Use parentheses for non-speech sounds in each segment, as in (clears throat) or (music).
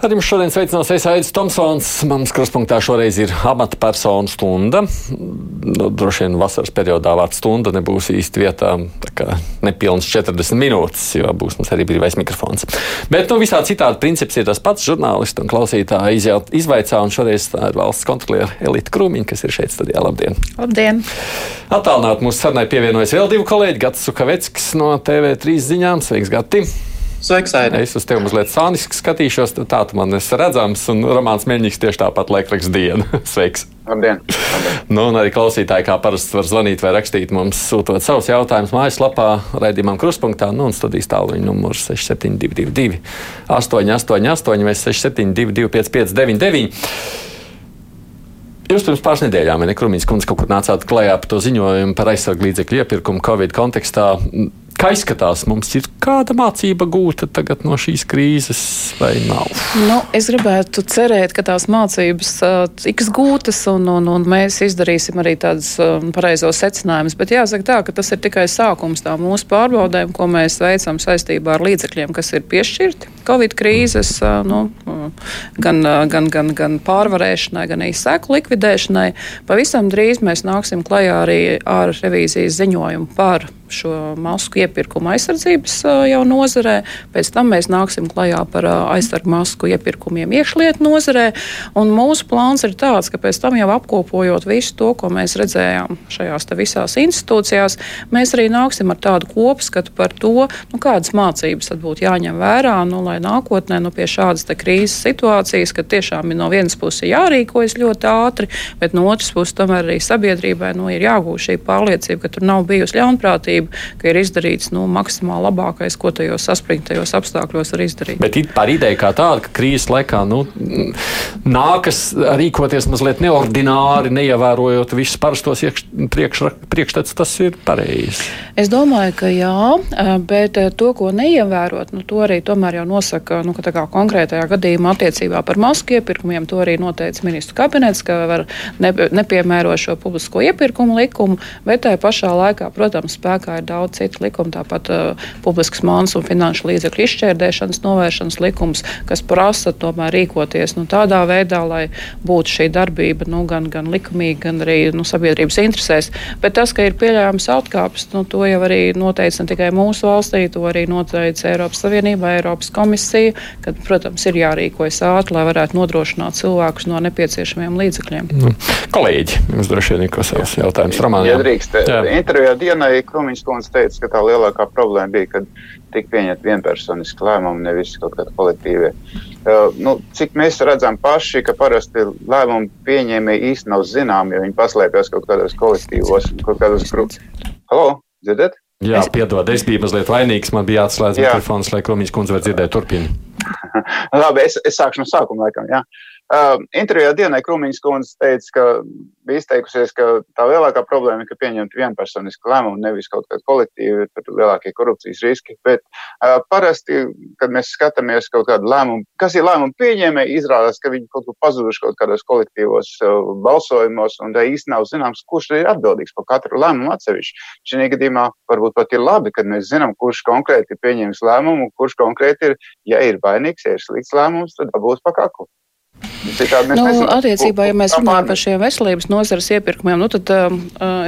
Ar jums šodien sveicinās Aits Tomsons. Mans kruspunktā šoreiz ir amatpersonu stunda. Nu, droši vien vasaras periodā vārds stunda nebūs īsti vietā. Nepilns 40 minūtes, jo būs mums arī brīvais mikrofons. Bet nu, visā citādi princips ir tas pats. Žurnālisti un klausītāji izvaicā, un šoreiz tā ir valsts kontroliera Elita Krūmiņa, kas ir šeit studijā. Labdien! Labdien! Attālināt mūsu sarunai pievienojas vēl divi kolēģi. Gats Sukaveckis no TV3 ziņām. Sveiks, Gati! Sveiks, Aida. Es uz tevi mazliet sāniski skatīšos, tā tu man esi redzams, un Romāns Meļņiks tieši tāpat laikraks dienu. (laughs) Sveiks! Labdien! Labdien. Nu, un arī klausītāji, kā parasti var zvanīt vai rakstīt mums, sūtot savus jautājumus mājaslapā, raidījumam kruspunktā, nu, un studijas tālruņa numurs 6722, 888, vai 672, 559, Jūs pirms pāris nedēļām, ja Krumīns kundze, kaut kur nācāt klajā par to ziņojumu par aizsargu līdzekļu iepirkumu Covid kontekstā. Kā izskatās, mums ir kāda mācība gūta tagad no šīs krīzes, vai nav? Nu, es gribētu cerēt, ka tās mācības uh, tiks gūtas, un, un, un mēs izdarīsim arī tādus uh, pareizos secinājumus. Bet jāsaka tā, ka tas ir tikai sākums tā mūsu pārbaudēm, ko mēs veicam saistībā ar līdzekļiem, kas ir piešķirti Covid krīzes, uh, nu, gan, gan, gan, gan pārvarēšanai, gan arī seku likvidēšanai. Pavisam drīz mēs nāksim klajā arī ar revīzijas ziņojumu par šo masku iepirkumu aizsardzības jau nozarē. Pēc tam mēs nāksim klajā par aizsargu masku iepirkumiem iekšlietu nozarē. Mūsu plāns ir tāds, ka pēc tam jau apkopojot visu to, ko mēs redzējām šajās visās institūcijās, mēs arī nāksim ar tādu kopskatu par to, nu, kādas mācības būtu jāņem vērā, nu, lai nākotnē nu, pie šādas krīzes situācijas, kad tiešām ir no vienas puses jārīkojas ļoti ātri, bet no otras puses tomēr arī sabiedrībai nu, ir jāgūst šī pārliecība, ka tur nav bijusi ļaunprātība drošību, ka ir izdarīts nu, maksimāli labākais, ko tajos saspringtajos apstākļos var izdarīt. Bet par ideju kā tādu, ka krīzes laikā nu, nākas rīkoties mazliet neordināri, neievērojot visus parastos priekšstats, tas ir pareizi. Es domāju, ka jā, bet to, ko neievērot, nu, to arī tomēr jau nosaka nu, ka konkrētajā gadījumā attiecībā par masku iepirkumiem. To arī noteica ministru kabinets, ka var ne, nepiemērot šo publisko iepirkumu likumu, bet tajā pašā laikā, protams, spēkā spēkā ir daudz citu likumu, tāpat uh, publiskas manas un finanšu līdzekļu izšķērdēšanas novēršanas likums, kas prasa tomēr rīkoties nu, tādā veidā, lai būtu šī darbība nu, gan, gan likumīga, gan arī nu, sabiedrības interesēs. Bet tas, ka ir pieļaujams atkāpes, nu, to jau arī noteica ne tikai mūsu valstī, to arī noteica Eiropas Savienība, Eiropas komisija, kad, protams, ir jārīkojas ātri, lai varētu nodrošināt cilvēkus no nepieciešamiem līdzekļiem. Nu, kolēģi, jums droši vien ir kas jautājums Romānijā. Ja drīkst, intervijā dienai Krumiņš Krumiņš kundze teica, ka tā lielākā problēma bija, kad tika pieņemti vienpersoniski lēmumi, nevis kaut kādi kolektīvie. Uh, nu, cik mēs redzam paši, ka parasti lēmumu pieņēmēji īsti nav zināmi, jo viņi paslēpjas kaut kādos kolektīvos, kaut kādos grupos. Halo, dzirdat? Jā, piedod, es biju mazliet vainīgs. Man bija jāatslēdz mikrofons, lai Krumiņš kundze var dzirdēt. Turpini. (laughs) Labi, es, es sākšu no sākuma, laikam. Jā. Uh, intervijā dienai Krūmiņas kundze teica, ka bija izteikusies, ka tā lielākā problēma ir, ka pieņemt vienpersonisku lēmumu, nevis kaut kādu kolektīvu, ir lielākie korupcijas riski. Bet uh, parasti, kad mēs skatāmies kaut kādu lēmumu, kas ir lēmumu pieņēmēji, izrādās, ka viņi kaut kur pazuduši kaut kādos kolektīvos uh, balsojumos, un tā īsti nav zināms, kurš ir atbildīgs par katru lēmumu atsevišķi. Šī gadījumā varbūt pat ir labi, kad mēs zinām, kurš konkrēti ir pieņēmis lēmumu, kurš konkrēti ir, ja ir vainīgs, ja ir slikts lēmums, tad būs pakāku. Nu, attiecībā, ja mēs runājam par šiem veselības nozares iepirkumiem, nu, tad uh,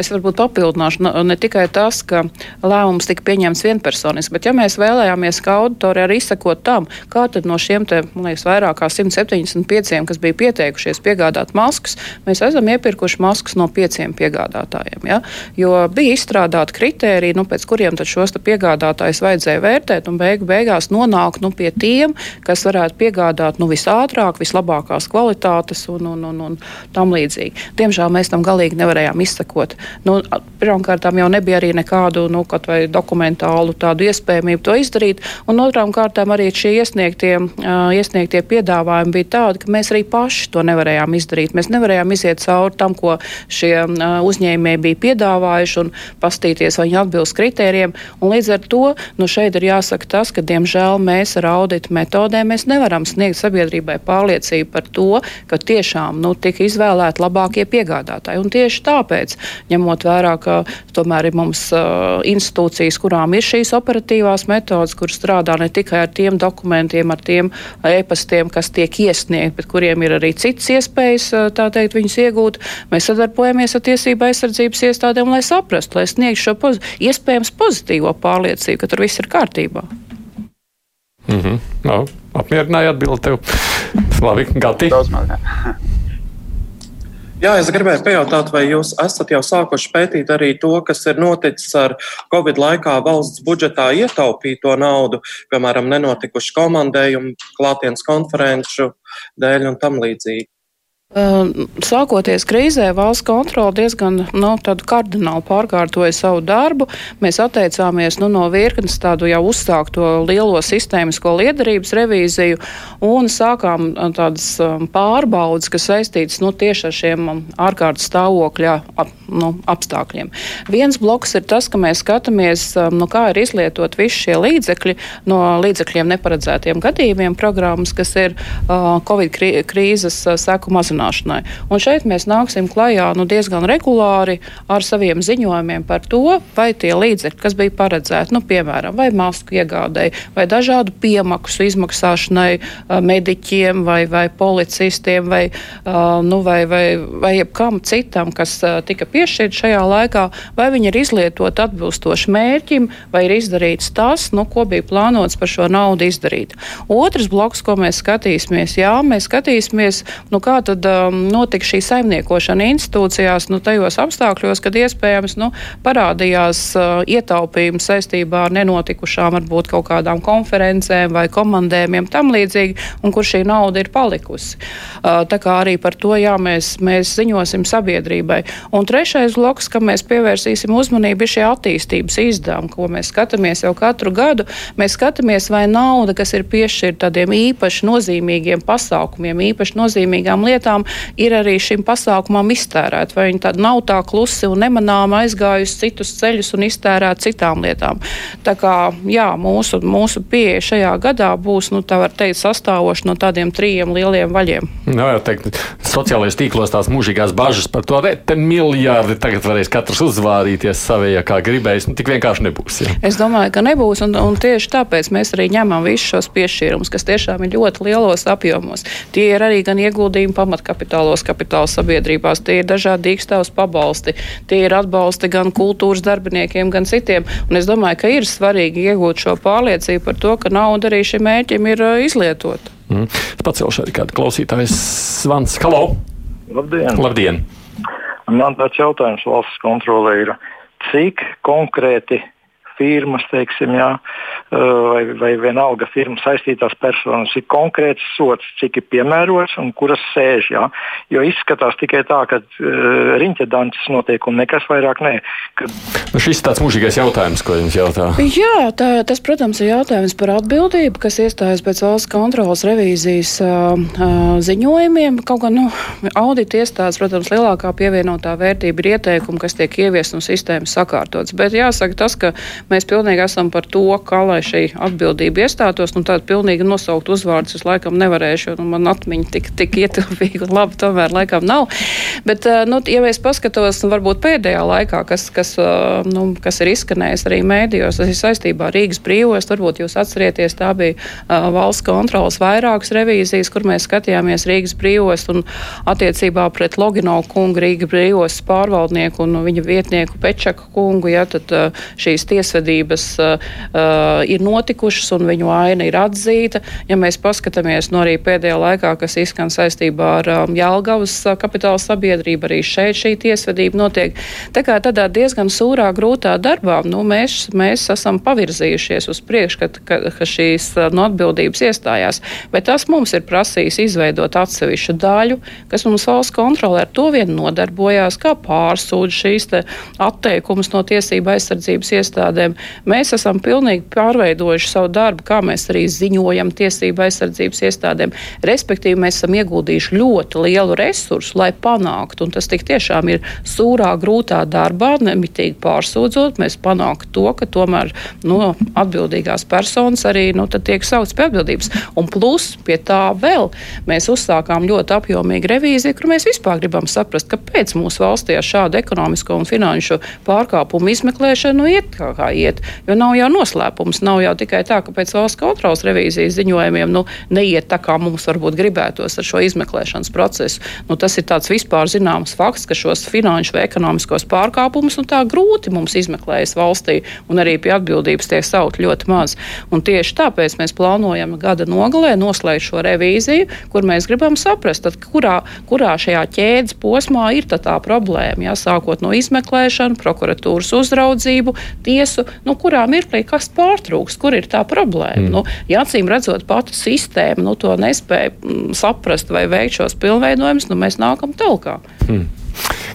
es varbūt papildināšu ne, ne tikai tas, ka lēmums tika pieņemts vienpersoniski, bet ja mēs vēlējāmies kā auditori arī izsakot tam, kā tad no šiem te, man liekas, vairāk kā 175, kas bija pieteikušies piegādāt maskas, mēs esam iepirkuši maskas no pieciem piegādātājiem. Ja? Jo bija izstrādāti kritēriji, nu, pēc kuriem tad šos piegādātājus vajadzēja vērtēt un beigu beigās nonākt nu, pie tiem, kas varētu piegādāt nu, visātrāk, vislabākās labākās kvalitātes un, un, un, un tam līdzīgi. Diemžēl mēs tam galīgi nevarējām izsekot. Nu, Pirmkārt, jau nebija arī nekādu nu, dokumentālu tādu iespējamību to izdarīt, un otrām kārtām arī šie iesniegtie, uh, iesniegtie piedāvājumi bija tādi, ka mēs arī paši to nevarējām izdarīt. Mēs nevarējām iziet cauri tam, ko šie uh, uzņēmēji bija piedāvājuši un pastīties, vai viņi atbilst kritērijiem. Līdz ar to nu, šeit ir jāsaka tas, ka, diemžēl, mēs ar auditu metodēm nevaram sniegt sabiedrībai pārliecību par to, ka tiešām nu, tika izvēlēti labākie piegādātāji. Un tieši tāpēc, ņemot vērā, ka tomēr ir mums uh, institūcijas, kurām ir šīs operatīvās metodas, kur strādā ne tikai ar tiem dokumentiem, ar tiem e-pastiem, kas tiek iesniegti, bet kuriem ir arī citas iespējas, teikt, viņus iegūt, mēs sadarbojamies ar tiesību aizsardzības iestādēm, lai saprastu, lai sniegtu šo poz iespējams pozitīvo pārliecību, ka tur viss ir kārtībā. Mm -hmm. no, apmierināja atbildi tev. Labi, Gati. Jā, es gribēju pajautāt, vai jūs esat jau sākuši pētīt arī to, kas ir noticis ar Covid laikā valsts budžetā ietaupīto naudu, piemēram, nenotikuši komandējumu, klātienes konferenču dēļ un tam līdzīgi. Ehm, sākoties krīzē, valsts kontrole diezgan nu, kardināli pārkārtoja savu darbu. Mēs atteicāmies nu, no virknes tādu jau uzsākto lielo sistēmisko liederības revīziju un sākām tādas pārbaudas, kas saistītas nu, tieši ar šiem ārkārtas stāvokļa ap, nu, apstākļiem. Viens bloks ir tas, ka mēs skatāmies, nu, kā ir izlietot visi šie līdzekļi no līdzekļiem neparedzētiem gadījumiem programmas, kas ir uh, Covid krīzes seku mazināšanas risināšanai. Un šeit mēs nāksim klajā nu, diezgan regulāri ar saviem ziņojumiem par to, vai tie līdzekļi, kas bija paredzēti, nu, piemēram, vai masku iegādēji, vai dažādu piemaksu izmaksāšanai mediķiem vai, vai policistiem vai, nu, vai, vai, vai jebkam citam, kas tika piešķirts šajā laikā, vai viņi ir izlietoti atbilstoši mērķim, vai ir izdarīts tas, nu, ko bija plānots par šo naudu izdarīt. Otrs bloks, ko mēs skatīsimies, jā, mēs skatīsimies, nu, kā tad um, notika šī saimniekošana institūcijās, nu, tajos apstākļos, kad iespējams nu, parādījās uh, ietaupījums saistībā ar nenotikušām varbūt kaut kādām konferencēm vai komandējumiem tam līdzīgi, un kur šī nauda ir palikusi. Uh, tā kā arī par to jā, mēs, mēs ziņosim sabiedrībai. Un trešais bloks, kam mēs pievērsīsim uzmanību, ir šie attīstības izdevumi, ko mēs skatāmies jau katru gadu. Mēs skatāmies, vai nauda, kas ir piešķirta tādiem īpaši nozīmīgiem pasākumiem, īpaši nozīmīgām lietām, tiešām ir arī šim pasākumam iztērēta, vai viņi tāda nav tā klusi un nemanām aizgājusi citus ceļus un iztērēta citām lietām. Tā kā jā, mūsu, mūsu pieeja šajā gadā būs, nu, tā var teikt, sastāvoša no tādiem trījiem lieliem vaļiem. Nu, jau teikt, sociālajos tīklos tās mūžīgās bažas par to, ka miljārdi tagad varēs katrs uzvārīties savējā, kā gribējis. Nu, tik vienkārši nebūs. Ja. Es domāju, ka nebūs, un, un tieši tāpēc mēs arī ņemam visus šos piešķīrumus, kas tiešām ir ļoti lielos apjomos. Tie ir arī gan ieguldījumi pamatkā kapitālos, kapitāla sabiedrībās. Tie ir dažādi dīkstāvs pabalsti, tie ir atbalsti gan kultūras darbiniekiem, gan citiem. Un es domāju, ka ir svarīgi iegūt šo pārliecību par to, ka nauda arī šim mērķim ir izlietota. Mm. Pacelšu arī kādu klausītāju zvans. Halo! Labdien! Labdien. Man tāds jautājums valsts kontrolē ir, cik konkrēti firmas, teiksim, jā, vai, vai vienalga firma saistītās personas ir konkrēts sots, cik ir piemērots un kuras sēž. Jā. Jo izskatās tikai tā, ka uh, riņķedances notiek un nekas vairāk nē. Kad... Nu, šis ir tāds mūžīgais jautājums, ko jums jautā. Jā, tā, tas, protams, ir jautājums par atbildību, kas iestājas pēc valsts kontrolas revīzijas uh, uh, ziņojumiem. Kaut gan nu, audita iestādes, protams, lielākā pievienotā vērtība ir ieteikumi, kas tiek ieviest un sistēmas sakārtotas. Bet jāsaka tas, ka Mēs pilnīgi esam par to, kā lai šī atbildība iestātos. Nu, tādu pilnīgi nosaukt uzvārdus es laikam nevarēšu, jo nu, man atmiņa tik, tik ietilpīga un labi tomēr laikam nav. Bet, eh, nu, ja mēs paskatos, nu, varbūt pēdējā laikā, kas, kas, eh, nu, kas ir izskanējis arī mēdījos, tas ir saistībā ar Rīgas brīvos, varbūt jūs atcerieties, tā bija uh, valsts kontrolas vairākas revīzijas, kur mēs skatījāmies Rīgas brīvos un attiecībā pret Logino kungu, Rīgas brīvos pārvaldnieku un viņa vietnieku Pečaku kungu, ja tad šīs tiesvedības tiesvedības uh, ir notikušas un viņu aina ir atzīta. Ja mēs paskatāmies no arī pēdējā laikā, kas izskan saistībā ar um, Jālgavas kapitāla sabiedrību, arī šeit šī tiesvedība notiek. Tā kā tādā diezgan sūrā, grūtā darbā nu, mēs, mēs esam pavirzījušies uz priekšu, ka, ka, ka šīs no atbildības iestājās. Bet tas mums ir prasījis izveidot atsevišķu daļu, kas mums valsts kontrolē ar to vien nodarbojās, kā pārsūdz šīs atteikumus no tiesība aizsardzības iestādēm. Mēs esam pilnīgi pārveidojuši savu darbu, kā mēs arī ziņojam tiesību aizsardzības iestādēm. Respektīvi, mēs esam ieguldījuši ļoti lielu resursu, lai panāktu panākt, un tas tik tiešām ir sūrā, grūtā darbā, nemitīgi pārsūdzot, mēs panāktu to, ka tomēr no nu, atbildīgās personas arī nu, tiek saukts pie atbildības. Un plus pie tā vēl mēs uzsākām ļoti apjomīgu revīziju, kur mēs vispār gribam saprast, kāpēc mūsu valstī ar šādu ekonomisko un finanšu pārkāpumu izmeklēšanu nu, iet kā, kā iet. Jo nav jau noslēpums, nav jau tikai tā, ka pēc valsts kontrolas revīzijas ziņojumiem nu, neiet tā, kā mums varbūt gribētos ar šo izmeklēšanas procesu. Nu, tas ir tāds vispār zināms fakts, ka šos finanšu vai ekonomiskos pārkāpumus nu, tā grūti mums izmeklējas valstī un arī pie atbildības tiek saukt ļoti maz. Un tieši tāpēc mēs plānojam gada nogalē noslēgt šo revīziju, kur mēs gribam saprast, tad, kurā, kurā šajā ķēdes posmā ir tā, problēma. Jā, sākot no izmeklēšana, prokuratūras uzraudzību, tiesu, nu, kurā mirklī kas pārtrūks, kur ir tā problēma. Mm. Nu, ja acīm redzot, pati sistēma nu, to nespēja mm, saprast vai veikt šos pilnveidojumus, nu, mēs nākam telkā. Mm.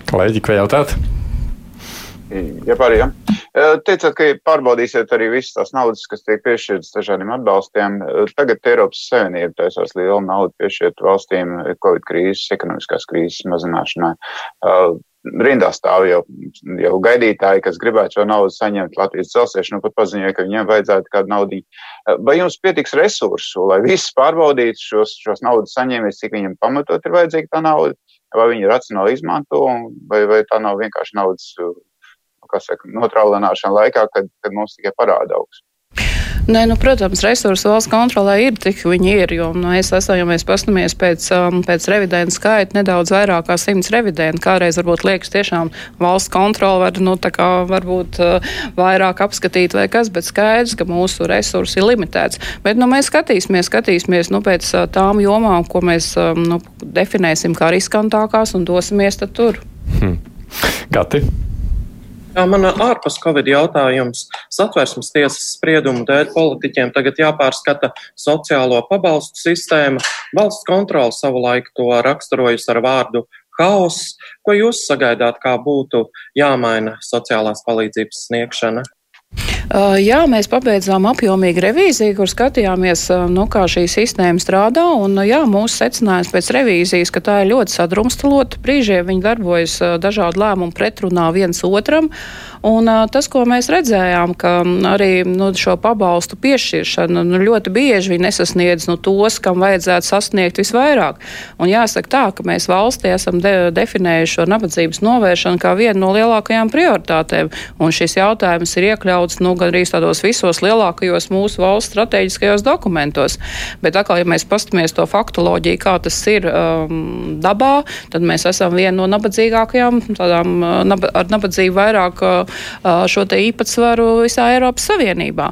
Kolēģi, ko jautāt? Ja pārējā. Teicāt, ka pārbaudīsiet arī visas tās naudas, kas tiek piešķirtas dažādiem atbalstiem. Tagad Eiropas Savienība taisās lielu naudu piešķirt valstīm Covid krīzes, ekonomiskās krīzes mazināšanai. Rindā stāv jau, jau gaidītāji, kas gribētu šo naudu saņemt. Latvijas dzelzceļš nu pat paziņoja, ka viņiem vajadzētu kādu naudu. Vai jums pietiks resursu, lai visus pārbaudītu šos, šos naudas saņēmējus, cik viņam pamatot ir vajadzīga tā nauda? Vai viņi racionāli izmanto, vai, vai tā nav vienkārši naudas saka, notrālināšana laikā, kad, kad mums tikai parāda augsts. Nē, nu, protams, resursi valsts kontrolē ir tik viņi ir, jo nu, es esmu, ja mēs pastamies pēc, um, pēc revidentu skaita, nedaudz vairāk kā simts revidentu. Kādreiz varbūt liekas tiešām valsts kontrola var, nu, kā varbūt uh, vairāk apskatīt vai kas, bet skaidrs, ka mūsu resursi ir limitēts. Bet, nu, mēs skatīsimies, skatīsimies, nu, pēc uh, tām jomām, ko mēs, um, nu, definēsim kā riskantākās un dosimies tur. Hmm. Gati. Man ārpus Covid jautājums. Satversmes tiesas spriedumu dēļ politiķiem tagad jāpārskata sociālo pabalstu sistēma. Valsts kontrola savulaik to raksturojas ar vārdu haoss. Ko jūs sagaidāt, kā būtu jāmaina sociālās palīdzības sniegšana? Uh, jā, mēs pabeidzām apjomīgu revīziju, kur skatījāmies, uh, nu, kā šī sistēma strādā. Un, uh, jā, mūsu secinājums pēc revīzijas, ka tā ir ļoti sadrumstalota. Brīžiem viņi darbojas dažādu lēmumu pretrunā viens otram. Un, tas, ko mēs redzējām, ka arī nu, šo pabalstu piešķiršana nu, ļoti bieži nesasniedz nu, tos, kam vajadzētu sasniegt visvairāk. Un jāsaka tā, ka mēs valstī esam de definējuši šo nabadzības novēršanu kā vienu no lielākajām prioritātēm. Un šis jautājums ir iekļauts nu, gandrīz tādos visos lielākajos mūsu valsts strateģiskajos dokumentos. Bet atkal, ja mēs pastamies to faktoloģiju, kā tas ir um, dabā, tad mēs esam viena no nabadzīgākajām, tādām nab ar nabadzību vairāk uh, šo te īpatsvaru visā Eiropas Savienībā.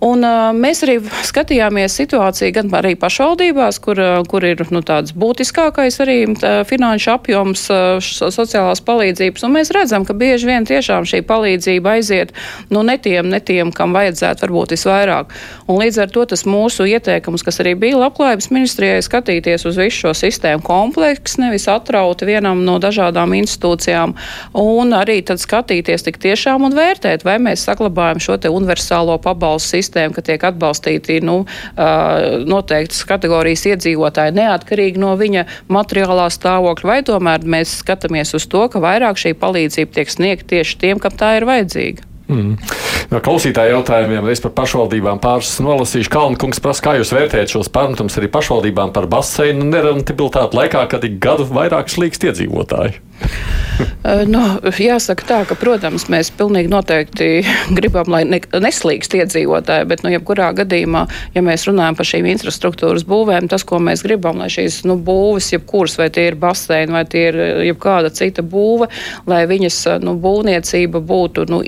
Un, uh, mēs arī skatījāmies situāciju gan arī pašvaldībās, kur, kur ir nu, tāds būtiskākais arī tā, finanšu apjoms sociālās palīdzības. Un mēs redzam, ka bieži vien tiešām šī palīdzība aiziet nu, ne tiem, ne tiem, kam vajadzētu varbūt visvairāk. Un līdz ar to tas mūsu ieteikums, kas arī bija labklājības ministrijai, skatīties uz visu šo sistēmu kompleksu, nevis atrauti vienam no dažādām institūcijām, un arī tad skatīties tik tiešām un vērtēt, vai mēs saglabājam šo te universālo pabalstu sistēmu sistēmu, ka tiek atbalstīti nu, noteiktas kategorijas iedzīvotāji neatkarīgi no viņa materiālā stāvokļa, vai tomēr mēs skatāmies uz to, ka vairāk šī palīdzība tiek sniegta tieši tiem, kam tā ir vajadzīga. Mm. No klausītāja jautājumiem es par pašvaldībām pāris nolasīšu. Kalnkungs prasa, kā jūs vērtējat šos pārmetumus arī pašvaldībām par baseinu nerentabilitāti laikā, kad ik gadu vairāk slīkst iedzīvotāji? (laughs) No, jāsaka tā, ka, protams, mēs pilnīgi noteikti (laughs) gribam, lai ne, neslīgst iedzīvotāji, bet, nu, jebkurā gadījumā, ja mēs runājam par šīm infrastruktūras būvēm, tas, ko mēs gribam, lai šīs, nu, būves, jebkuras, vai tie ir baseini, vai tie ir jebkāda cita būve, lai viņas, nu, būvniecība būtu, nu,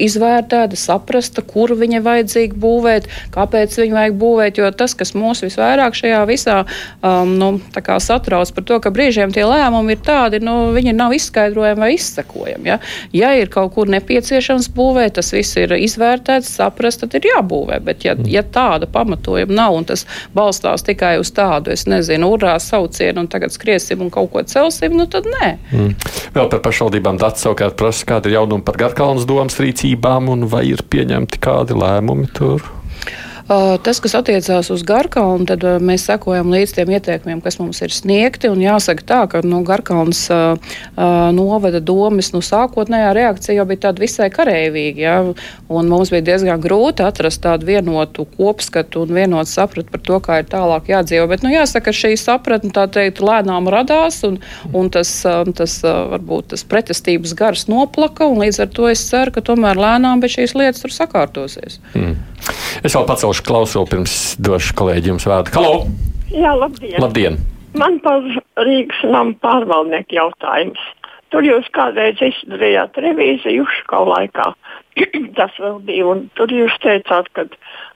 izvērtēta, saprasta, kur viņa vajadzīgi būvēt, kāpēc viņu vajag būvēt, jo tas, kas mūs visvairāk šajā visā, um, nu, satrauc par to, ka brīžiem tie lēmumi ir tādi, nu, viņi nav izskaidroti izskaidrojam vai izsekojam. Ja? ja ir kaut kur nepieciešams būvēt, tas viss ir izvērtēts, saprast, tad ir jābūvē. Bet, ja, ja tāda pamatojuma nav un tas balstās tikai uz tādu, es nezinu, urā saucienu un tagad skriesim un kaut ko celsim, nu tad nē. Mm. Vēl par pašvaldībām dati savukārt prasa, kāda ir jaunuma par Garkalnas domas rīcībām un vai ir pieņemti kādi lēmumi tur. Tas, kas attiecās uz Garkalnu, tad mēs sekojam līdz tiem ieteikumiem, kas mums ir sniegti. Jāsaka tā, ka nu, Garkalnas novada domas nu, sākotnējā reakcija jau bija tāda visai kareivīga. Ja? Mums bija diezgan grūti atrast tādu vienotu kopskatu un vienotu sapratu par to, kā ir tālāk jādzīvo. Bet, nu, jāsaka, šī sapratne tā teikt lēnām radās un, un tas, tas varbūt tas pretestības gars noplaka. Līdz ar to es ceru, ka tomēr lēnām šīs lietas tur sakārtosies. Mm. Es vēl pacelšu klausulu pirms došu kolēģiem vārdu. Halo! Jā, labdien! labdien. Man par Rīgas nama pārvaldnieku jautājums. Tur jūs kādreiz izdarījāt revīziju Uškau laikā. (clears throat) Tas vēl bija, un tur jūs teicāt, ka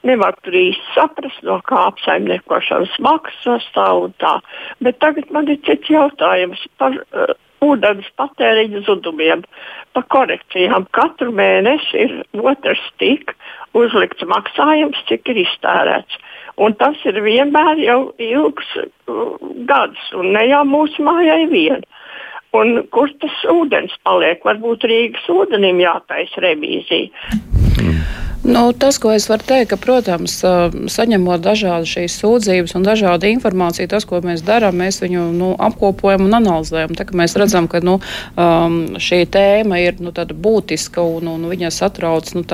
nevar tur īsti saprast, no kā apsaimniekošanas maksas sastāv un tā. Bet tagad man ir cits jautājums par uh, ūdens patēriņa zudumiem, par korekcijām. Katru mēnesi ir otrs tik uzlikts maksājums, cik ir iztērēts. Un tas ir vienmēr jau ilgs uh, gads, un ne jau mūsu mājai vien. Un kur tas ūdens paliek? Varbūt Rīgas ūdenim jātaisa revīzija. Nu, tas, ko es varu teikt, ka, protams, saņemot dažādas šīs sūdzības un dažādu informāciju, tas, ko mēs darām, mēs viņu nu, apkopojam un analizējam. Tā, mēs redzam, ka nu, šī tēma ir nu, būtiska un, un viņa satrauc nu,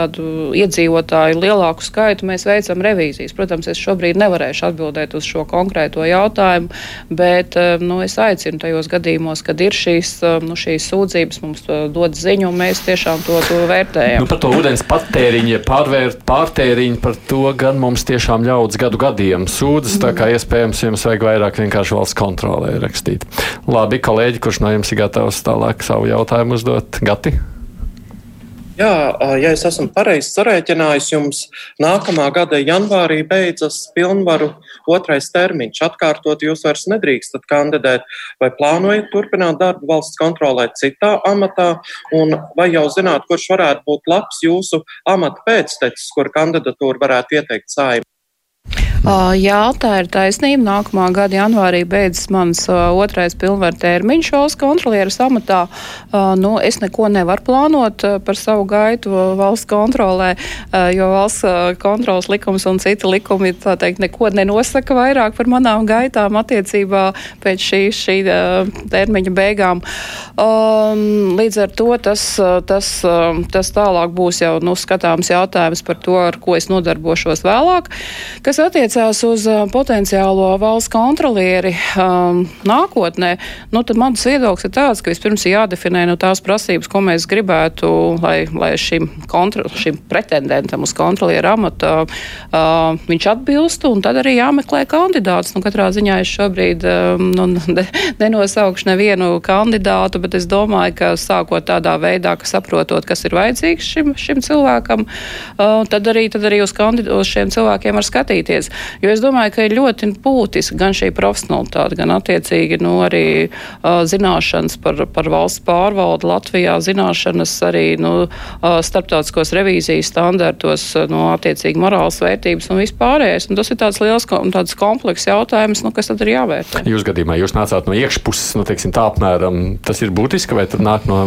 iedzīvotāju lielāku skaitu. Mēs veicam revīzijas. Protams, es šobrīd nevarēšu atbildēt uz šo konkrēto jautājumu, bet nu, es aicinu tajos gadījumos, kad ir šīs, nu, šīs sūdzības, mums dod ziņu, un mēs tiešām to, to vērtējam. Nu, par to ūdens patēriņu pārvērt pārtēriņu par to gan mums tiešām ļauts gadu gadiem sūdzas, tā kā iespējams jums vajag vairāk vienkārši valsts kontrolē rakstīt. Labi, kolēģi, kurš no jums ir gatavs tālāk savu jautājumu uzdot? Gati? Jā, ja es esmu pareizi sarēķinājis, jums nākamā gada janvārī beidzas pilnvaru otrais termiņš. Atkārtot jūs vairs nedrīkstat kandidēt, vai plānojat turpināt darbu valsts kontrolē citā amatā, un vai jau zināt, kurš varētu būt labs jūsu amata pēctecis, kur kandidatūru varētu ieteikt saimē? Jā, tā ir taisnība. Nākamā gada janvārī beidzas mans otrais pilnvaru termiņš valsts kontrolieras amatā. Nu, es neko nevaru plānot par savu gaitu valsts kontrolē, jo valsts kontrolas likums un citi likumi teikt, neko nenosaka vairāk par manām gaitām attiecībā pēc šī, šī termiņa beigām. Līdz ar to tas, tas, tas tālāk būs jau nu, skatāms jautājums par to, ar ko es nodarbošos vēlāk. Kas attiec attiecās uz potenciālo valsts kontrolieri um, nākotnē, nu, tad mans viedoklis ir tāds, ka vispirms ir jādefinē nu, tās prasības, ko mēs gribētu, lai, lai šim, kontra, šim pretendentam uz kontrolieru amatu uh, viņš atbilstu, un tad arī jāmeklē kandidāts. Nu, katrā ziņā es šobrīd um, nu, ne, nenosaukšu nevienu kandidātu, bet es domāju, ka sākot tādā veidā, ka saprotot, kas ir vajadzīgs šim, šim cilvēkam, uh, tad, arī, tad arī uz, uz šiem cilvēkiem var skatīties. Jo es domāju, ka ir ļoti būtiski gan šī profesionalitāte, gan attiecīgi nu, arī uh, zināšanas par, par valsts pārvaldu Latvijā, zināšanas arī nu, uh, starptautiskos revīzijas standartos, uh, no attiecīgi morāls vērtības un vispārējais. Un tas ir tāds liels tāds komplekss jautājums, nu, kas tad ir jāvērtē. Jūs gadījumā jūs nācāt no iekšpuses, nu, teiksim, tā apmēram tas ir būtiski, vai tur nāk no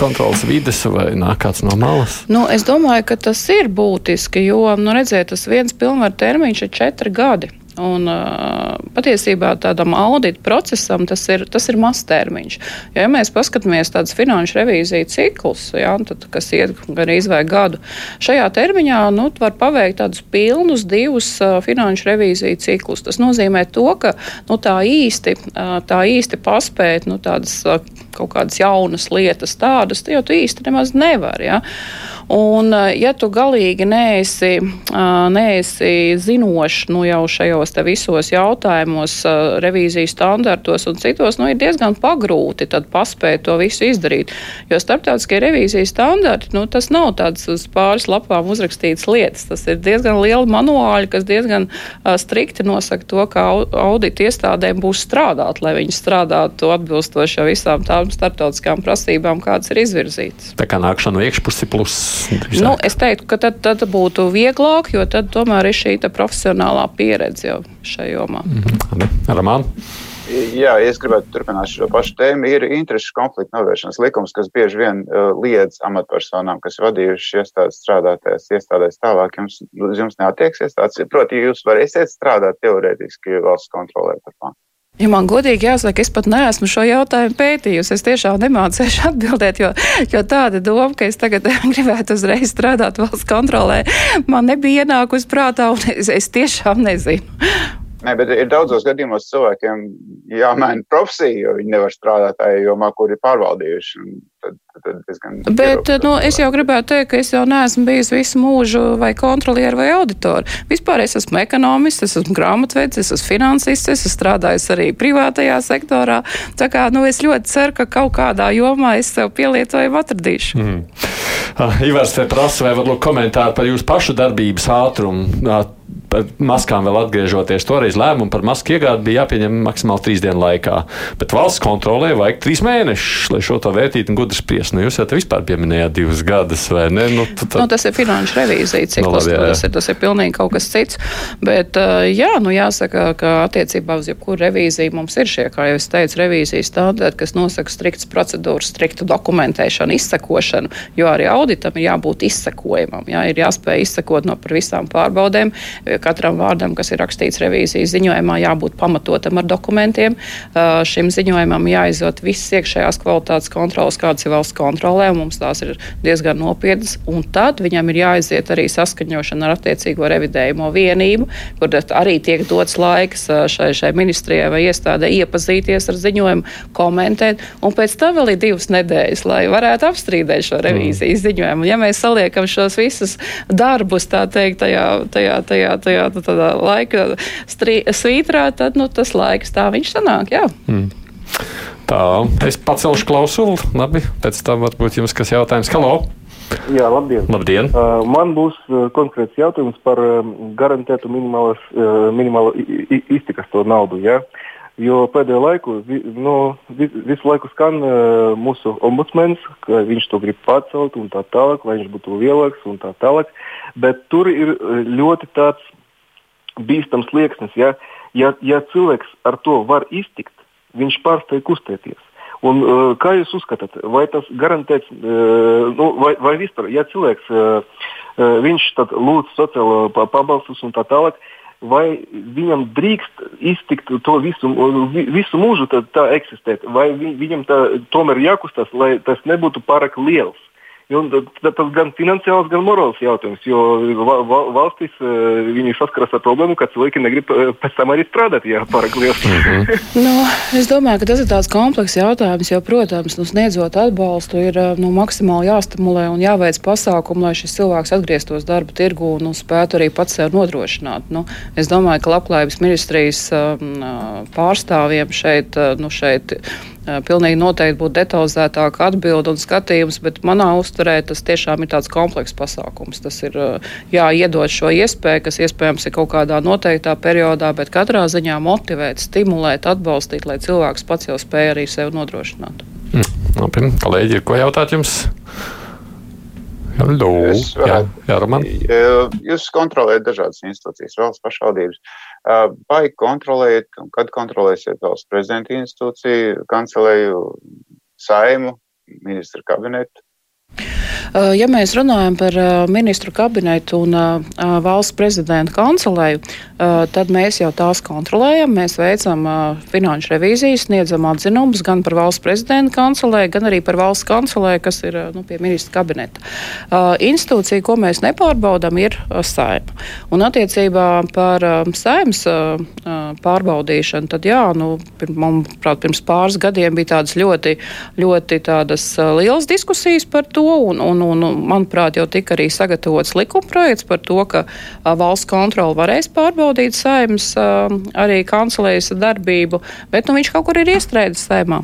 kontrolas vides vai nāk kāds no malas? Nu, es domāju, ka tas ir būtiski, jo, nu, redziet, tas viens pilnvar termiņš ir četri gadi. Un, uh, patiesībā tādam audita procesam tas ir, tas ir maztermiņš. Jo, ja mēs paskatāmies tādas finanšu revīziju ciklus, ja, tad, kas iet gan izvēg gadu, šajā termiņā nu, var paveikt tādus pilnus divus uh, finanšu revīziju ciklus. Tas nozīmē to, ka nu, tā, īsti, uh, tā īsti paspēt nu, tādas uh, kaut kādas jaunas lietas, tādas jau tu īsti nemaz nevari. Ja. Un, ja tu galīgi neesi, neesi zinošs nu, jau šajos visos jautājumos, revīzijas standartos un citos, nu, ir diezgan pagrūti paspēt to visu izdarīt. Jo starptautiskie revīzijas standarti, nu, tas nav tāds uz pāris lapām uzrakstīts lietas. Tas ir diezgan liela manuāļa, kas diezgan strikti nosaka to, kā audita iestādēm būs strādāt, lai viņi strādātu atbilstoši visām tām starptautiskām prasībām, kādas ir izvirzītas. Tā kā nākšana no iekšpusi plus Drīzāk. Nu, es teiktu, ka tad, tad būtu vieglāk, jo tad tomēr ir šī profesionālā pieredze jau šajā jomā. Mm -hmm. Ramāna? Jā, es gribētu turpināt šo pašu tēmu. Ir interešu konflikta novēršanas likums, kas bieži vien uh, liedz amatpersonām, kas vadījuši iestādes strādātajās iestādēs tālāk. Jums, jums neatieksies tāds, proti, jūs varēsiet strādāt teorētiski valsts kontrolē par plānu. Ja man godīgi jāsaka, es pat neesmu šo jautājumu pētījusi. Es tiešām nemācīšu (laughs) atbildēt, jo, jo tāda doma, ka es tagad (laughs) gribētu uzreiz strādāt valsts kontrolē, man nebija ienākusi prātā, un es, es tiešām nezinu. Nē, bet ir daudzos gadījumos cilvēkiem jāmaina profesija, jo viņi nevar strādāt tajā jomā, kur ir pārvaldījuši. Tad, tad bet nu, es jau gribētu teikt, ka es jau neesmu bijis visu mūžu vai kontrolieri vai auditori. Vispār es esmu ekonomists, es esmu grāmatvedis, es esmu finansists, es esmu strādājis arī privātajā sektorā. Tā kā nu, es ļoti ceru, ka kaut kādā jomā es sev pielietojumu atradīšu. Mm. Uh, Ivars te prasa, vai varbūt komentāri par jūsu pašu darbības ātrumu. Uh, par maskām vēl atgriežoties. Toreiz lēmumu par masku iegādi bija jāpieņem maksimāli trīs dienu laikā. Bet valsts kontrolē vajag trīs mēnešus, lai šo to vērtītu un gudri spriest. Nu, jūs jau te vispār pieminējāt divus gadus, vai ne? Nu, tad... nu, tas ir finanšu revīzija cikls, no, nu, tas, ir, tas ir pilnīgi kaut kas cits. Bet, jā, nu jāsaka, ka attiecībā uz jebkuru revīziju mums ir šie, kā jau es teicu, revīzijas standarti, kas nosaka striktas procedūras, striktu dokumentēšanu, izsekošanu, jo arī auditam ir jābūt izsekojamam. Jā, ir jāspēj izsekot no par visām pārbaudēm katram vārdam, kas ir rakstīts revīzijas ziņojumā, jābūt pamatotam ar dokumentiem. Šim ziņojumam jāizdod visas iekšējās kvalitātes kontrolas, kādas ir valsts kontrolē, un mums tās ir diezgan nopietnas. Un tad viņam ir jāiziet arī saskaņošana ar attiecīgo revidējumu vienību, kur arī tiek dots laiks šai, šai ministrijai vai iestādē iepazīties ar ziņojumu, komentēt, un pēc tam vēl ir divas nedēļas, lai varētu apstrīdēt šo revīzijas mm. ziņojumu. Ja mēs saliekam šos visus darbus, tā teikt, tajā, tajā, tajā, tajā tajā nu, laika strī, svītrā, tad nu, tas laiks tā viņš sanāk. Jā. Mm. Tā, es pacelšu klausuli. Labi, pēc tam varbūt jums kas jautājums. Halo! Jā, labdien. labdien. Uh, man būs uh, konkrēts jautājums par uh, garantētu minimālo uh, iztikas to naudu. Ja? Jo pēdējo laiku vi, nu, vi, visu laiku skan uh, mūsu ombudsmenis, ka viņš to grib pacelt un tā tālāk, lai viņš būtu lielāks un tā tālāk. Bet tur ir ļoti tāds bīstams liekas. Ja, ja, ja cilvēks ar to var iztikt, viņš pārstāj kustēties. Un, uh, kā jūs uzskatāt, vai tas garantēts, uh, nu, vai, vai vispār, ja cilvēks viņš lūdz sociālo pabalstus un tā tālāk, vai viņam drīkst iztikt to visu, visu mūžu tā, tā eksistēt, vai vi, viņam tā, tomēr jākustās, lai tas nebūtu pārāk liels. Un tas gan finansiāls, gan morāls jautājums, jo valstīs viņi saskaras ar problēmu, ka cilvēki negrib pēc tam arī strādāt, ja pārāk liels. Mm -hmm. nu, es domāju, ka tas ir tāds komplekss jautājums, jo, protams, nu, sniedzot atbalstu, ir nu, maksimāli jāstimulē un jāveic pasākumi, lai šis cilvēks atgrieztos darba tirgu un nu, spētu arī pats sev nodrošināt. Nu, es domāju, ka labklājības ministrijas pārstāvjiem šeit, nu, šeit Pilnīgi noteikti būtu detalizētāka atbilde un skatījums, bet manā uztverē tas tiešām ir tāds komplekss pasākums. Tas ir jāiedod šo iespēju, kas iespējams ir kaut kādā noteiktā periodā, bet katrā ziņā motivēt, stimulēt, atbalstīt, lai cilvēks pats jau spēj arī sev nodrošināt. Mm, labi, kolēģi, ir ko jautāt jums? Hello. Jā, jā, Roman. Jūs kontrolējat dažādas institūcijas, valsts pašvaldības. Vai kontrolējat un kad kontrolēsiet valsts prezidenta institūciju, kancelēju, saimu, ministra kabinetu? Eh, ja mēs runājam par eh, ministru kabinetu un eh, valsts prezidenta kancelēju, tad mēs jau tās kontrolējam. Mēs veicam finanšu revīzijas, sniedzam atzinumus gan par valsts prezidenta kancelēju, gan arī par valsts kancelēju, kas ir nu, pie ministra kabineta. Institūcija, ko mēs nepārbaudām, ir saima. Un attiecībā par saimas pārbaudīšanu, tad jā, nu, manuprāt, pirms pāris gadiem bija tādas ļoti, ļoti tādas lielas diskusijas par to. Un, un, un, manuprāt, jau tika arī sagatavots likumprojekts par to, ka valsts kontrole varēs pārbaudīt saimnes arī kancelējas darbību, bet nu, viņš kaut kur ir iestrēdzis saimā.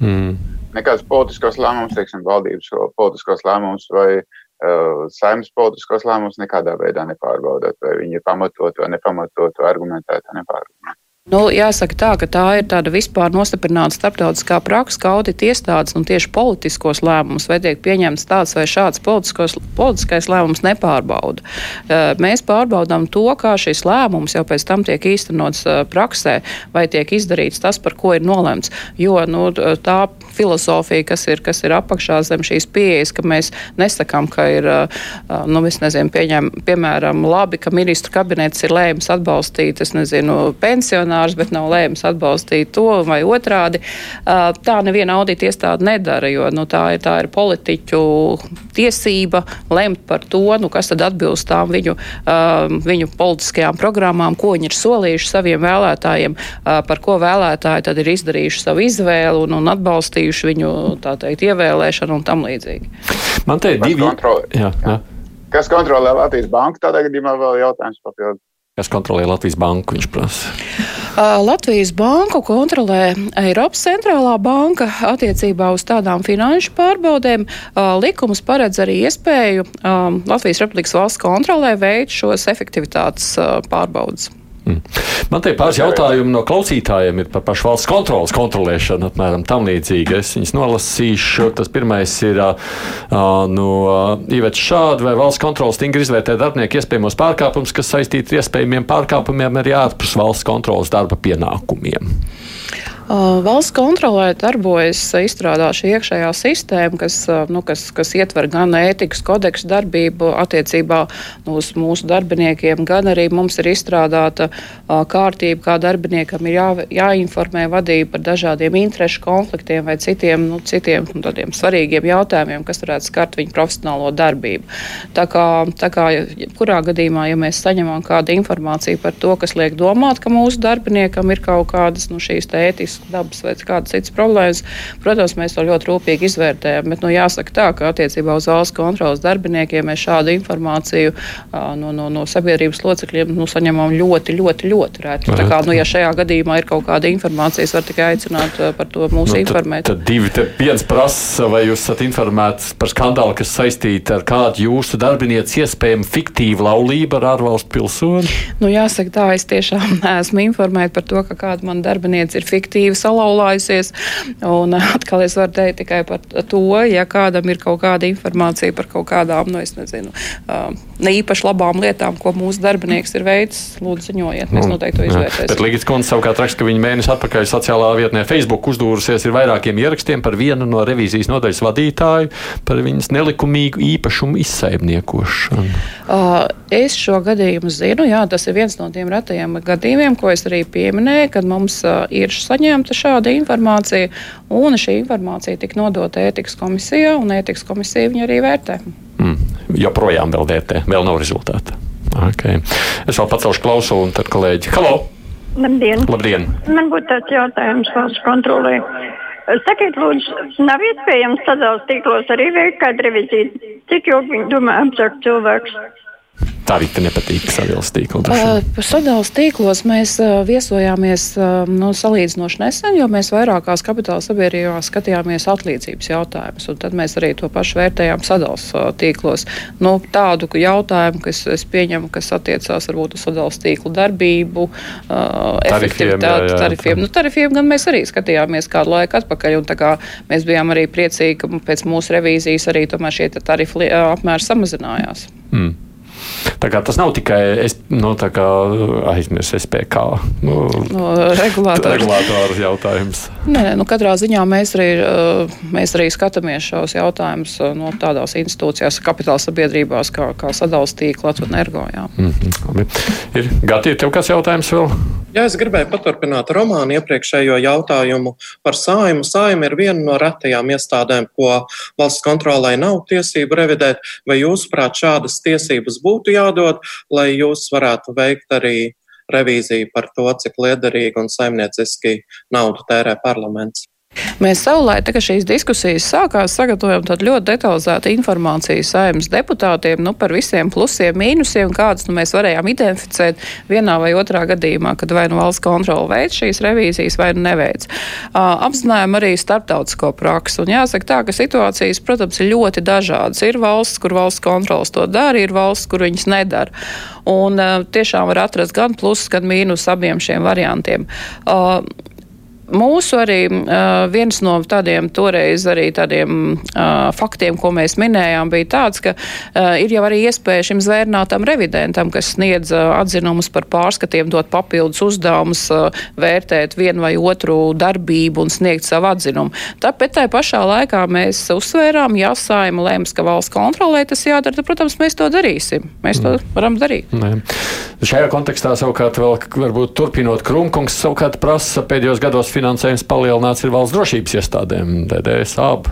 Mm. Nekāds politiskos lēmums, teiksim, valdības politiskos lēmums vai uh, saimnes politiskos lēmumus nekādā veidā nepārbaudat, vai viņi ir pamatot vai nepamatot, vai argumentēti vai nepārbaudot. Nu, jāsaka tā, ka tā ir tāda vispār nostiprināta starptautiskā praksa, ka audita iestādes un tieši politiskos lēmumus, vai tiek pieņemts tāds vai šāds politiskais lēmums, nepārbauda. Mēs pārbaudām to, kā šis lēmums jau pēc tam tiek īstenots praksē, vai tiek izdarīts tas, par ko ir nolemts. Jo nu, tā filozofija, kas ir, kas ir apakšā zem šīs pieejas, ka mēs nesakām, ka ir, nu, nezinu, pieņem, piemēram, labi, ka ministru kabinets ir lēmis atbalstīt, es nezinu, pensionāru akcionārs, bet nav lēmis atbalstīt to vai otrādi. Tā neviena audita iestāde nedara, jo nu, tā, ir, tā ir politiķu tiesība lemt par to, nu, kas tad atbilst tām viņu, viņu politiskajām programmām, ko viņi ir solījuši saviem vēlētājiem, par ko vēlētāji tad ir izdarījuši savu izvēli un, un atbalstījuši viņu teikt, ievēlēšanu un tam līdzīgi. Man te ir divi jautājumi. Kas kontrolē Latvijas banku? Tādā gadījumā vēl jautājums papildus. Kas kontrolē Latvijas banku? Viņš prasa. Latvijas banku kontrolē Eiropas centrālā banka attiecībā uz tādām finanšu pārbaudēm. Likums paredz arī iespēju Latvijas Republikas valsts kontrolē veikt šos efektivitātes pārbaudas. Mm. Man te pāris jautājumi no klausītājiem ir par pašu valsts kontrolas kontrolēšanu, apmēram tam līdzīgi. Es viņus nolasīšu. Tas pirmais ir uh, no Ivets Šāda, vai valsts kontrolas stingri izvērtē darbinieku iespējamos pārkāpumus, kas saistīti ar iespējamiem pārkāpumiem arī ārpus valsts kontrolas darba pienākumiem. Valsts kontrolē darbojas izstrādāša iekšējā sistēma, kas, nu, kas, kas ietver gan ētikas kodeksu darbību attiecībā uz mūsu darbiniekiem, gan arī mums ir izstrādāta kārtība, kā darbiniekam ir jā, jāinformē vadība par dažādiem interešu konfliktiem vai citiem, nu, citiem nu, svarīgiem jautājumiem, kas varētu skart viņu profesionālo darbību. Tā kā, tā kā kurā gadījumā, ja mēs saņemam kādu informāciju par to, kas liek domāt, ka mūsu darbiniekam ir kaut kādas nu, šīs ētiskas dabas vai kādas citas problēmas. Protams, mēs to ļoti rūpīgi izvērtējam, bet nu, jāsaka tā, ka attiecībā uz valsts kontrolas darbiniekiem mēs šādu informāciju no, no, no sabiedrības locekļiem nu, saņemam ļoti, ļoti, ļoti reti. Tā kā, nu, ja šajā gadījumā ir kaut kāda informācija, es varu tikai aicināt par to mūs nu, informēt. Tad, tad divi, te viens prasa, vai jūs esat informēts par skandālu, kas saistīta ar kādu jūsu darbinieku iespējamu fiktīvu laulību ar ārvalstu pilsoni? Nu, jāsaka tā, es tiešām (laughs) neesmu informēta par to, ka kāda man darbinieca ir fiktīva aktīvi salauzājusies. Un eh, atkal es varu teikt tikai par to, ja kādam ir kaut kāda informācija par kaut kādām, nu, es nezinu, uh, ne īpaši labām lietām, ko mūsu darbinieks ir veicis, lūdzu ziņojiet, mēs nu, noteikti to izvērtēsim. Bet Ligits Kundze savukārt raksta, ka viņa mēnesi atpakaļ sociālā vietnē Facebook uzdūrusies ar vairākiem ierakstiem par vienu no revīzijas nodaļas vadītāju par viņas nelikumīgu īpašumu izsaimniekošanu. Uh, es šo gadījumu zinu, jā, tas ir viens no tiem retajiem gadījumiem, ko es arī pieminēju, kad mums uh, ir saņemta šāda informācija, un šī informācija tika nodota ētikas komisijā, un ētikas komisija viņu arī vērtē. Mm, joprojām vēl vērtē, vēl nav rezultāta. Okay. Es vēl pacelšu klausu, un tad kolēģi, halo! Labdien! Labdien. Man būtu tāds jautājums valsts kontrolē. Sakiet, lūdzu, nav iespējams sadalīt tīklos arī veikt kādu reviziju? Cik ilgi viņi domā apzakt cilvēks? Tā arī nepatīk sadalījuma tīkla. Par sadalījuma tīklos mēs viesojāmies nu, salīdzinoši nesen, jo mēs vairākās kapitāla sabiedrībās skatījāmies atlīdzības jautājumus. Tad mēs arī to pašu vērtējām sadalījuma tīklos. Nu, tādu jautājumu, kas es pieņemu, kas attiecās varbūt uz sadalījuma tīklu darbību, efektivitāti, tarifiem. Nu, tarifiem gan mēs arī skatījāmies kādu laiku atpakaļ. Mēs bijām arī priecīgi, ka pēc mūsu revīzijas arī šie tarifi apmēri samazinājās. Mm. Tas nav tikai es, nu, aizmirsu SPK nu, no, regulātoru jautājums. Nē, nē, nu, katrā ziņā mēs arī, mēs arī skatāmies šos jautājumus no tādās institūcijās, kapitāla sabiedrībās, kā, kā sadalījuma tīkla, Latvijas energo. Mm -hmm. Ir Gati, ir tev kāds jautājums vēl? Jā, es gribēju paturpināt romānu iepriekšējo jautājumu par sājumu. Sājuma ir viena no retajām iestādēm, ko valsts kontrolē nav tiesību revidēt. Vai jūsuprāt šādas tiesības būtu? būtu jādod, lai jūs varētu veikt arī revīziju par to, cik liederīgi un saimnieciski naudu tērē parlaments. Mēs savulaik, kad šīs diskusijas sākās, sagatavojam tādu ļoti detalizētu informāciju saimnes deputātiem nu, par visiem plusiem, mīnusiem, kādus nu, mēs varējām identificēt vienā vai otrā gadījumā, kad vai nu valsts kontrola veids šīs revīzijas vai nu neveic. Uh, apzinājām arī starptautisko praksu. Un jāsaka tā, ka situācijas, protams, ir ļoti dažādas. Ir valsts, kur valsts kontrols to dara, ir valsts, kur viņas nedara. Un uh, tiešām var atrast gan plusus, gan mīnus abiem šiem variantiem. Uh, mūsu arī uh, viens no tādiem toreiz arī tādiem uh, faktiem, ko mēs minējām, bija tāds, ka uh, ir jau arī iespēja šim zvērnātam revidentam, kas sniedz uh, atzinumus par pārskatiem, dot papildus uzdevumus, uh, vērtēt vienu vai otru darbību un sniegt savu atzinumu. Tāpēc tā pašā laikā mēs uzsvērām, ja saima lēms, ka valsts kontrolē tas jādara, tad, protams, mēs to darīsim. Mēs to mm. varam darīt. Nē. Šajā kontekstā savukārt vēl, varbūt turpinot, Krumkungs savukārt prasa pēdējos gados finansējums palielināts ir valsts drošības iestādēm, DDS, AB.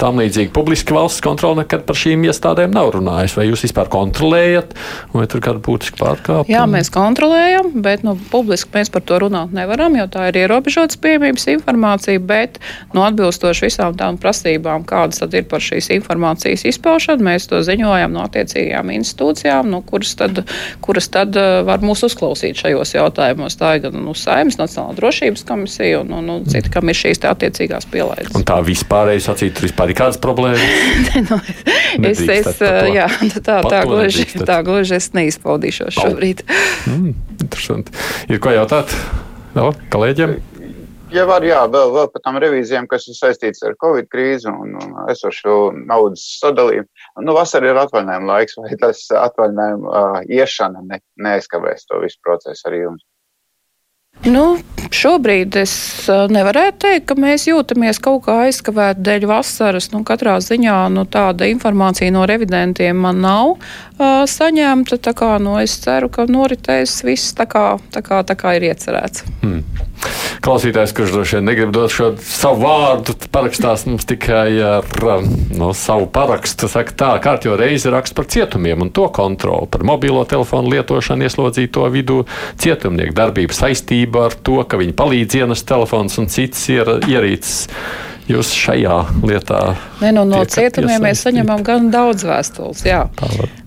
Tam līdzīgi publiski valsts kontrole nekad par šīm iestādēm nav runājis. Vai jūs vispār kontrolējat, vai tur kāda būtiska pārkāpuma? Jā, mēs kontrolējam, bet nu, publiski mēs par to runāt nevaram, jo tā ir ierobežotas pieejamības informācija, bet nu, atbilstoši visām tām prasībām, kādas tad ir par šīs informācijas izpaušanu, mēs to ziņojam no attiecīgajām institūcijām, no kuras tad, kuras tad var mūs uzklausīt šajos jautājumos. Tā ir gan nu, Saimnes Nacionāla drošības komisija un, un, un citi, kam ir šīs attiecīgās pielaides. Un tā vispārēji sacīt, tur vispār ir kādas problēmas? (laughs) nu, es, es, jā, tā, tā, gluži, tā gluži es neizpaudīšos šobrīd. Mm, interesanti. Ir ko jautāt vēl kolēģiem? Ja var, jā, vēl, vēl par tām revīzijām, kas ir saistītas ar Covid krīzi un, un esošo naudas sadalījumu. Nu, vasara ir atvaļinājuma laiks, vai tas atvaļinājuma uh, iešana ne, neaizkavēs to visu procesu arī jums? Nu, šobrīd es nevarētu teikt, ka mēs jūtamies kaut kā aizkavēti dēļ vasaras. Nu, katrā ziņā nu, tāda informācija no revidentiem man nav uh, saņemta. Tā kā, nu, es ceru, ka noritēs viss tā kā, tā kā, tā kā ir iecerēts. Hmm. Klausītājs, kurš droši vien negrib dot šo savu vārdu, parakstās mums tikai ar no, savu parakstu. Saka, tā kārtjo reizi raksta par cietumiem un to kontroli, par mobilo telefonu lietošanu ieslodzīto vidū, cietumnieku darbību saistību ar to, ka viņi palīdz ienest telefons un citas ierīces jūs šajā lietā? Nē, nu, no cietumiem mēs saņemam gan daudz vēstules.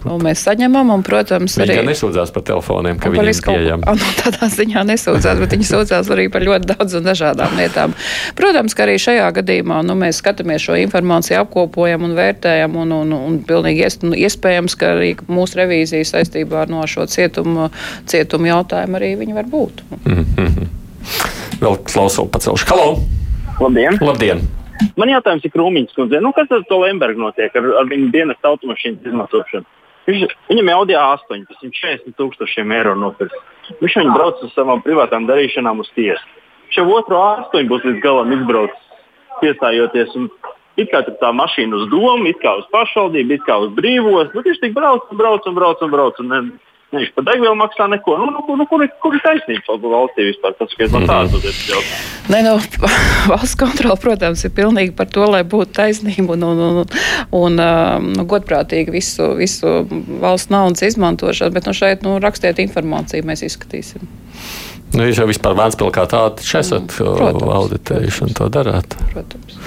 Un mēs saņemam, un, protams, viņi arī. Viņi nesūdzās par telefoniem, ka viņi ir pieejami. Kaut... (laughs) Nu, tādā ziņā nesūdzās, bet viņi (laughs) sūdzās arī par ļoti daudz un dažādām lietām. Protams, ka arī šajā gadījumā nu, mēs skatāmies šo informāciju, apkopojam un vērtējam, un, un, un pilnīgi ies, nu, iespējams, ka arī mūsu revīzija saistībā ar no šo cietumu, cietumu jautājumu arī viņi var būt. Mm -hmm. Vēl klausulu pacelšu. Halo! Labdien! Labdien. Man jautājums ir Krūmiņš, kundze, nu, kas ar to Lembergu notiek ar, ar viņu dienas automašīnas izmantošanu? Viņš, viņam ir Audi A8, tas ir 40 tūkstošiem eiro nopirkt. Viņš viņu brauc uz savām privātām darīšanām uz tiesu. Viņš jau otru A8 būs līdz galam izbraucis, piestājoties. It kā tā mašīna uz domu, it kā uz pašvaldību, it kā uz brīvos. Nu, viņš tik brauc un brauc un brauc un brauc. Un, un, Viņš par degvielu maksā neko. Nu, nu, nu, kur, kur ir taisnība valstī vispār? Tas ir no tādas jautājums. Nē, nu, (laughs) valsts kontrole, protams, ir pilnīgi par to, lai būtu taisnība un, un, un, un um, nu, godprātīgi visu, visu valsts naudas izmantošanu. Bet nu, šeit nu, rakstiet informāciju, mēs izskatīsim. Nu, jūs jau vispār Vēnspilsā kā tādu esat mm, auditējuši un to darāt. Protams.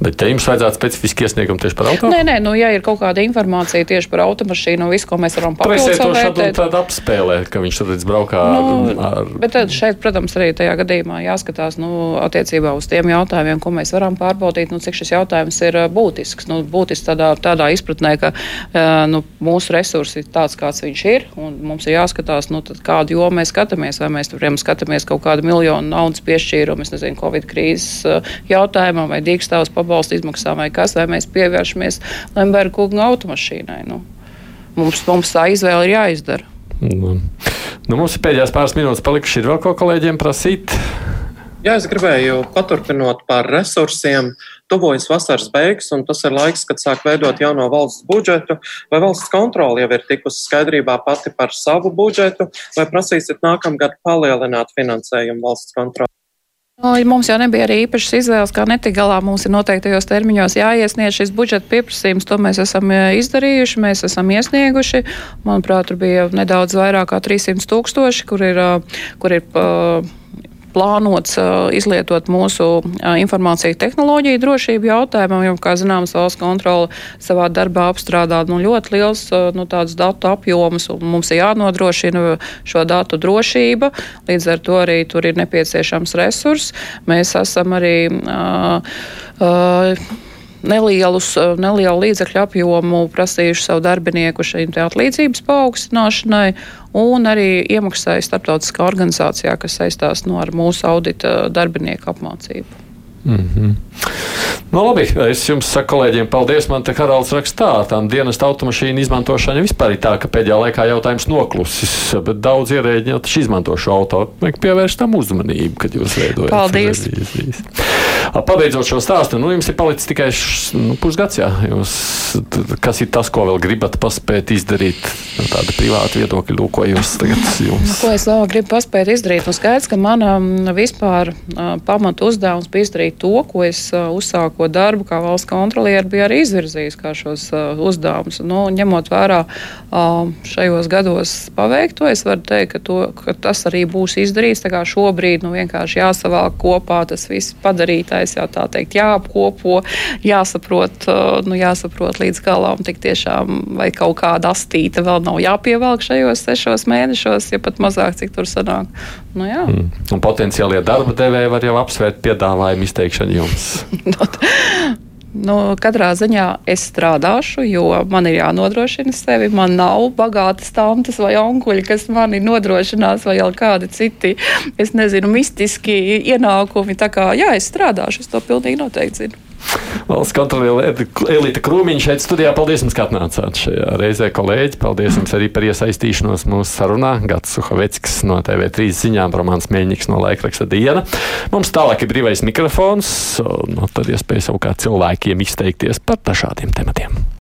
Bet te jums vajadzētu specifiski iesniegumu tieši par automašīnu? Nē, nē, nu, ja ir kaut kāda informācija tieši par automašīnu visu, ko mēs varam papildināt, mēs to tādu apspēlēt, ka viņš tad braukā nu, ar. Bet tad šeit, protams, arī tajā gadījumā jāskatās nu, attiecībā uz tiem jautājumiem, ko mēs varam pārbaudīt, nu, cik šis jautājums ir būtisks. Nu, būtisks tādā, tādā izpratnē, ka nu, mūsu resursi ir tāds, kāds viņš ir, un mums ir jāskatās, nu, kādu jomu mēs skatāmies, vai mēs tur skatāmies kaut kādu miljonu naudas piešķīrumu, es nezinu, Covid krīzes jautājumam vai dīkstāvus pabalstu atbalsta izmaksām vai kas, vai mēs pievēršamies Lemberga kunga automašīnai. Nu, mums, mums tā izvēle ir jāizdara. Nu, nu, mums ir pēdējās pāris minūtes palikušas. Ir vēl ko kolēģiem prasīt? Jā, es gribēju paturpinot par resursiem. Tuvojas vasaras beigas, un tas ir laiks, kad sāk veidot jauno valsts budžetu. Vai valsts kontrole jau ir tikusi skaidrībā pati par savu budžetu, vai prasīsiet nākamgad palielināt finansējumu valsts kontroli? Nu, mums jau nebija arī īpašas izvēles, kā netik galā. Mums ir noteiktajos termiņos jāiesniedz šis budžeta pieprasījums. To mēs esam e, izdarījuši, mēs esam iesnieguši. Manuprāt, tur bija nedaudz vairāk kā 300 tūkstoši, kur ir, e, kur ir plānots izlietot mūsu informāciju tehnoloģiju drošību jautājumam, jo, kā zināms, valsts kontrola savā darbā apstrādā nu, ļoti liels nu, datu apjomus, un mums ir jānodrošina šo datu drošība. Līdz ar to arī tur ir nepieciešams resurs. Mēs esam arī. Uh, uh, nelielus, eh, nelielu līdzekļu apjomu prasījuši savu darbinieku šīm atlīdzības paaugstināšanai, un arī iemaksāja starptautiskā organizācijā, kas saistās no ar mūsu audita darbinieku apmācību. Mm -hmm. Nu, labi, es jums saku, kolēģiem, paldies. Man te Haralds raksta tā, dienas automašīnu izmantošana vispār ir tā, ka pēdējā laikā jautājums noklusis, bet daudz ierēģi taču izmanto šo auto. Vajag pievērst tam uzmanību, kad jūs veidojat. Paldies! Revīzijas. Pabeidzot šo stāstu, nu, jums ir palicis tikai nu, pusgads. Jā. Jūs, kas ir tas, ko vēl gribat paspēt izdarīt? No tāda privāta viedokļa, lūk, ko jūs tagad (laughs) jums. Ko es vēl gribu paspēt izdarīt? Nu, skaidrs, ka mana vispār uh, pamata uzdevums bija izdarīt darīt to, ko es uh, uzsāko darbu kā valsts kontrolieri, bija arī izvirzījis kā šos uzdevumus. Nu, ņemot vērā šajos gados paveikto, es varu teikt, ka, to, ka tas arī būs izdarīts. Šobrīd nu, vienkārši jāsavalk kopā tas viss padarītais, jau tā teikt, jāapkopo, jāsaprot, nu, jāsaprot līdz galam, tik tiešām vai kaut kāda astīta vēl nav jāpievelk šajos sešos mēnešos, ja pat mazāk, cik tur sanāk. Nu, jā. mm. Un potenciālie darba devēji var jau apsvērt piedāvājumu izteikšanu jums. (laughs) Nu, katrā ziņā es strādāšu, jo man ir jānodrošina sevi. Man nav bagātas tantes vai onkuļi, kas mani nodrošinās, vai kādi citi, es nezinu, mistiski ienākumi. Tā kā jā, es strādāšu, es to pilnīgi noteikti zinu. Valsts kontroliera Elīte Krūmiņš šeit studijā. Paldies jums, ka atnācāt šajā reizē, kolēģi. Paldies jums arī par iesaistīšanos mūsu sarunā. Gats Suhaveckis no TV3 ziņām, Romāns Mēļņiks no laikraksta Diena. Mums tālāk ir brīvais mikrofons, no tad iespēja savukārt cilvēkiem izteikties par dažādiem tematiem.